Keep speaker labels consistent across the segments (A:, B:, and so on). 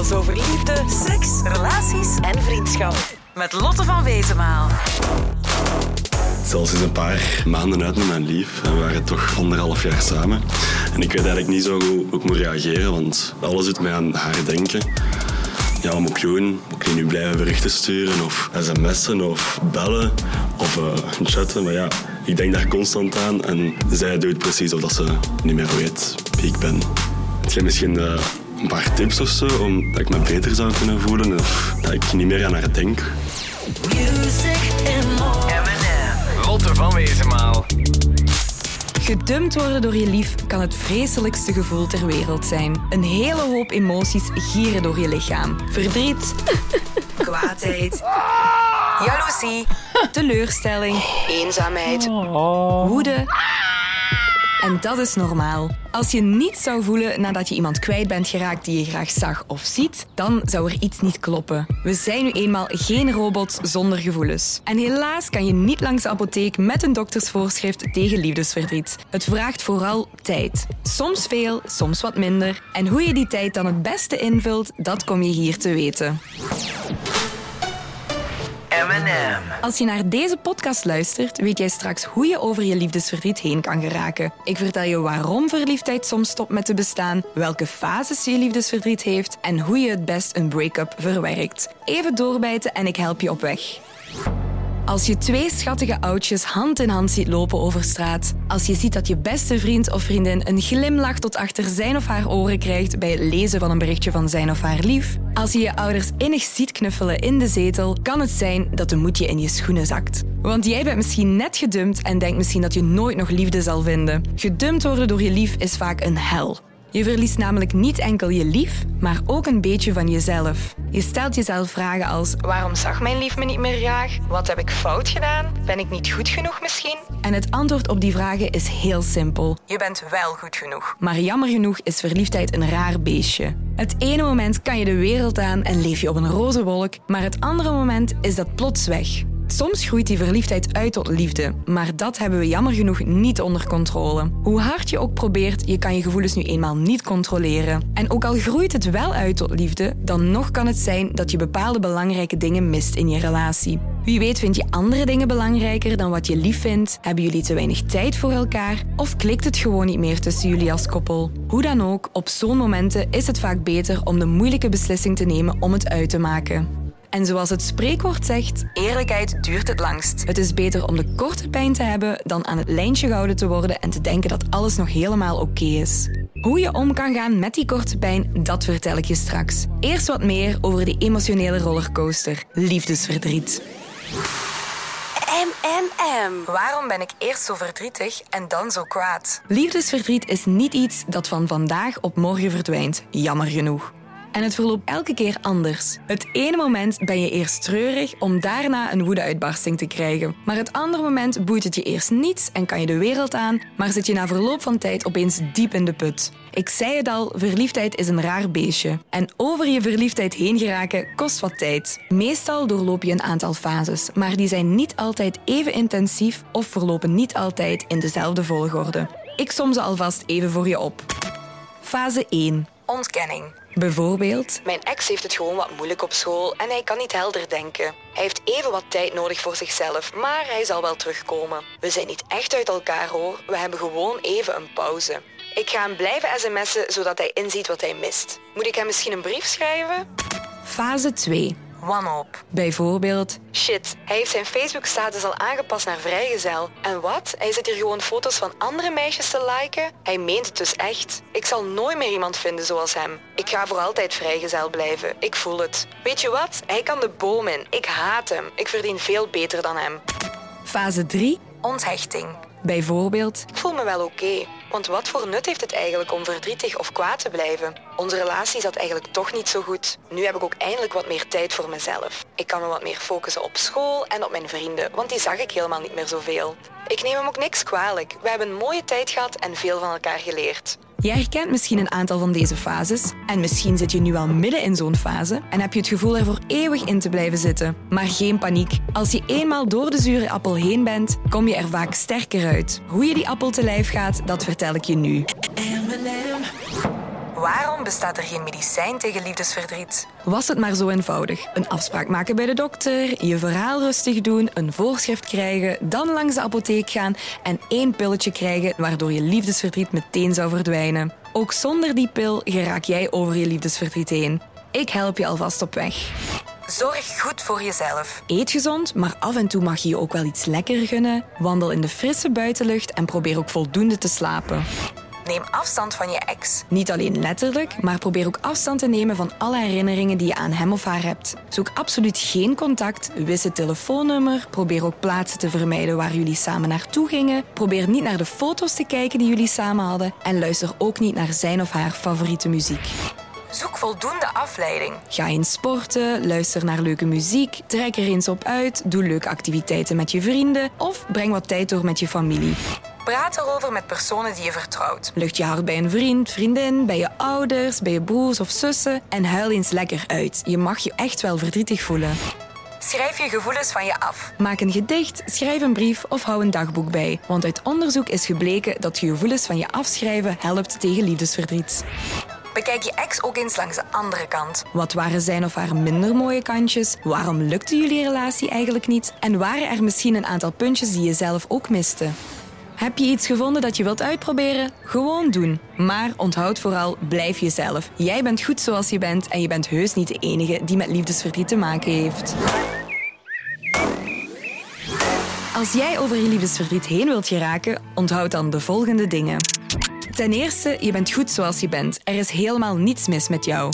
A: Alles over liefde, seks, relaties en vriendschap. Met Lotte van Wezenmaal.
B: Zelfs is een paar maanden uit met mijn lief. En we waren toch anderhalf jaar samen. En ik weet eigenlijk niet zo hoe ik moet reageren, want alles doet mij aan haar denken. Ja, moet ik doen? Moet ik nu blijven berichten sturen of sms'en of bellen of uh, chatten? Maar ja, ik denk daar constant aan en zij doet precies of dat ze niet meer weet wie ik ben. Je misschien uh, een paar tips of zo, om dat ik me beter zou kunnen voelen of dat ik niet meer aan haar denk?
C: Lotte van Wezenmaal.
D: Gedumpt worden door je lief kan het vreselijkste gevoel ter wereld zijn. Een hele hoop emoties gieren door je lichaam. Verdriet, kwaadheid, jaloezie, teleurstelling, eenzaamheid, woede. En dat is normaal. Als je niets zou voelen nadat je iemand kwijt bent geraakt die je graag zag of ziet, dan zou er iets niet kloppen. We zijn nu eenmaal geen robots zonder gevoelens. En helaas kan je niet langs de apotheek met een doktersvoorschrift tegen liefdesverdriet. Het vraagt vooral tijd. Soms veel, soms wat minder. En hoe je die tijd dan het beste invult, dat kom je hier te weten.
C: M&M.
D: Als je naar deze podcast luistert, weet jij straks hoe je over je liefdesverdriet heen kan geraken. Ik vertel je waarom verliefdheid soms stopt met te bestaan, welke fases je liefdesverdriet heeft en hoe je het best een break-up verwerkt. Even doorbijten en ik help je op weg. Als je twee schattige oudjes hand in hand ziet lopen over straat. Als je ziet dat je beste vriend of vriendin een glimlach tot achter zijn of haar oren krijgt bij het lezen van een berichtje van zijn of haar lief. Als je je ouders innig ziet knuffelen in de zetel, kan het zijn dat de moed je in je schoenen zakt. Want jij bent misschien net gedumpt en denkt misschien dat je nooit nog liefde zal vinden. Gedumpt worden door je lief is vaak een hel. Je verliest namelijk niet enkel je lief, maar ook een beetje van jezelf. Je stelt jezelf vragen als: waarom zag mijn lief me niet meer graag? Wat heb ik fout gedaan? Ben ik niet goed genoeg misschien? En het antwoord op die vragen is heel simpel. Je bent wel goed genoeg. Maar jammer genoeg is verliefdheid een raar beestje. Het ene moment kan je de wereld aan en leef je op een roze wolk, maar het andere moment is dat plots weg. Soms groeit die verliefdheid uit tot liefde, maar dat hebben we jammer genoeg niet onder controle. Hoe hard je ook probeert, je kan je gevoelens nu eenmaal niet controleren. En ook al groeit het wel uit tot liefde, dan nog kan het zijn dat je bepaalde belangrijke dingen mist in je relatie. Wie weet vind je andere dingen belangrijker dan wat je lief vindt, hebben jullie te weinig tijd voor elkaar of klikt het gewoon niet meer tussen jullie als koppel. Hoe dan ook, op zo'n momenten is het vaak beter om de moeilijke beslissing te nemen om het uit te maken. En zoals het spreekwoord zegt, eerlijkheid duurt het langst. Het is beter om de korte pijn te hebben dan aan het lijntje gehouden te worden en te denken dat alles nog helemaal oké is. Hoe je om kan gaan met die korte pijn, dat vertel ik je straks. Eerst wat meer over die emotionele rollercoaster, liefdesverdriet. M&M. Waarom ben ik eerst zo verdrietig en dan zo kwaad? Liefdesverdriet is niet iets dat van vandaag op morgen verdwijnt, jammer genoeg. En het verloopt elke keer anders. Het ene moment ben je eerst treurig om daarna een woedeuitbarsting te krijgen. Maar het andere moment boeit het je eerst niets en kan je de wereld aan, maar zit je na verloop van tijd opeens diep in de put. Ik zei het al, verliefdheid is een raar beestje. En over je verliefdheid heen geraken kost wat tijd. Meestal doorloop je een aantal fases, maar die zijn niet altijd even intensief of verlopen niet altijd in dezelfde volgorde. Ik som ze alvast even voor je op. Fase 1. Ontkenning. Bijvoorbeeld, mijn ex heeft het gewoon wat moeilijk op school en hij kan niet helder denken. Hij heeft even wat tijd nodig voor zichzelf, maar hij zal wel terugkomen. We zijn niet echt uit elkaar hoor, we hebben gewoon even een pauze. Ik ga hem blijven sms'en zodat hij inziet wat hij mist. Moet ik hem misschien een brief schrijven? Fase 2 wanhoop. Bijvoorbeeld, shit, hij heeft zijn Facebook-status al aangepast naar vrijgezel. En wat? Hij zit hier gewoon foto's van andere meisjes te liken? Hij meent het dus echt. Ik zal nooit meer iemand vinden zoals hem. Ik ga voor altijd vrijgezel blijven. Ik voel het. Weet je wat? Hij kan de boom in. Ik haat hem. Ik verdien veel beter dan hem. Fase 3. Onthechting. Bijvoorbeeld, ik voel me wel oké. Want wat voor nut heeft het eigenlijk om verdrietig of kwaad te blijven? Onze relatie zat eigenlijk toch niet zo goed. Nu heb ik ook eindelijk wat meer tijd voor mezelf. Ik kan me wat meer focussen op school en op mijn vrienden, want die zag ik helemaal niet meer zoveel. Ik neem hem ook niks kwalijk. We hebben een mooie tijd gehad en veel van elkaar geleerd. Je herkent misschien een aantal van deze fases en misschien zit je nu al midden in zo'n fase en heb je het gevoel er voor eeuwig in te blijven zitten. Maar geen paniek. Als je eenmaal door de zure appel heen bent, kom je er vaak sterker uit. Hoe je die appel te lijf gaat, dat vertel ik je nu. Waarom bestaat er geen medicijn tegen liefdesverdriet? Was het maar zo eenvoudig? Een afspraak maken bij de dokter, je verhaal rustig doen, een voorschrift krijgen, dan langs de apotheek gaan en één pilletje krijgen waardoor je liefdesverdriet meteen zou verdwijnen. Ook zonder die pil geraak jij over je liefdesverdriet heen. Ik help je alvast op weg. Zorg goed voor jezelf. Eet gezond, maar af en toe mag je je ook wel iets lekker gunnen. Wandel in de frisse buitenlucht en probeer ook voldoende te slapen. Neem afstand van je ex. Niet alleen letterlijk, maar probeer ook afstand te nemen van alle herinneringen die je aan hem of haar hebt. Zoek absoluut geen contact, wis het telefoonnummer, probeer ook plaatsen te vermijden waar jullie samen naartoe gingen, probeer niet naar de foto's te kijken die jullie samen hadden en luister ook niet naar zijn of haar favoriete muziek. Zoek voldoende afleiding. Ga eens sporten, luister naar leuke muziek, trek er eens op uit, doe leuke activiteiten met je vrienden of breng wat tijd door met je familie. Praat erover met personen die je vertrouwt. Lucht je hart bij een vriend, vriendin, bij je ouders, bij je broers of zussen en huil eens lekker uit. Je mag je echt wel verdrietig voelen. Schrijf je gevoelens van je af. Maak een gedicht, schrijf een brief of hou een dagboek bij. Want uit onderzoek is gebleken dat je gevoelens van je afschrijven helpt tegen liefdesverdriet. Bekijk je ex ook eens langs de andere kant. Wat waren zijn of haar minder mooie kantjes? Waarom lukte jullie relatie eigenlijk niet? En waren er misschien een aantal puntjes die je zelf ook miste? Heb je iets gevonden dat je wilt uitproberen? Gewoon doen. Maar onthoud vooral, blijf jezelf. Jij bent goed zoals je bent en je bent heus niet de enige die met liefdesverdriet te maken heeft. Als jij over je liefdesverdriet heen wilt geraken, onthoud dan de volgende dingen. Ten eerste, je bent goed zoals je bent. Er is helemaal niets mis met jou.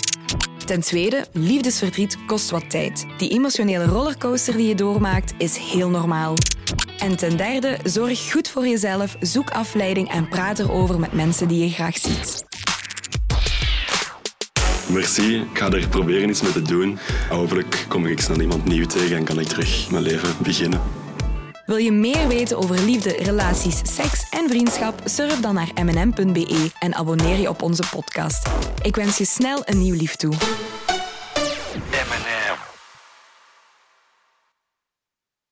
D: Ten tweede, liefdesverdriet kost wat tijd. Die emotionele rollercoaster die je doormaakt is heel normaal. En ten derde, zorg goed voor jezelf, zoek afleiding en praat erover met mensen die je graag ziet.
B: Merci, ik ga er proberen iets mee te doen. Hopelijk kom ik snel iemand nieuw tegen en kan ik terug mijn leven beginnen.
D: Wil je meer weten over liefde, relaties, seks en vriendschap? Surf dan naar mnm.be en abonneer je op onze podcast. Ik wens je snel een nieuw lief toe.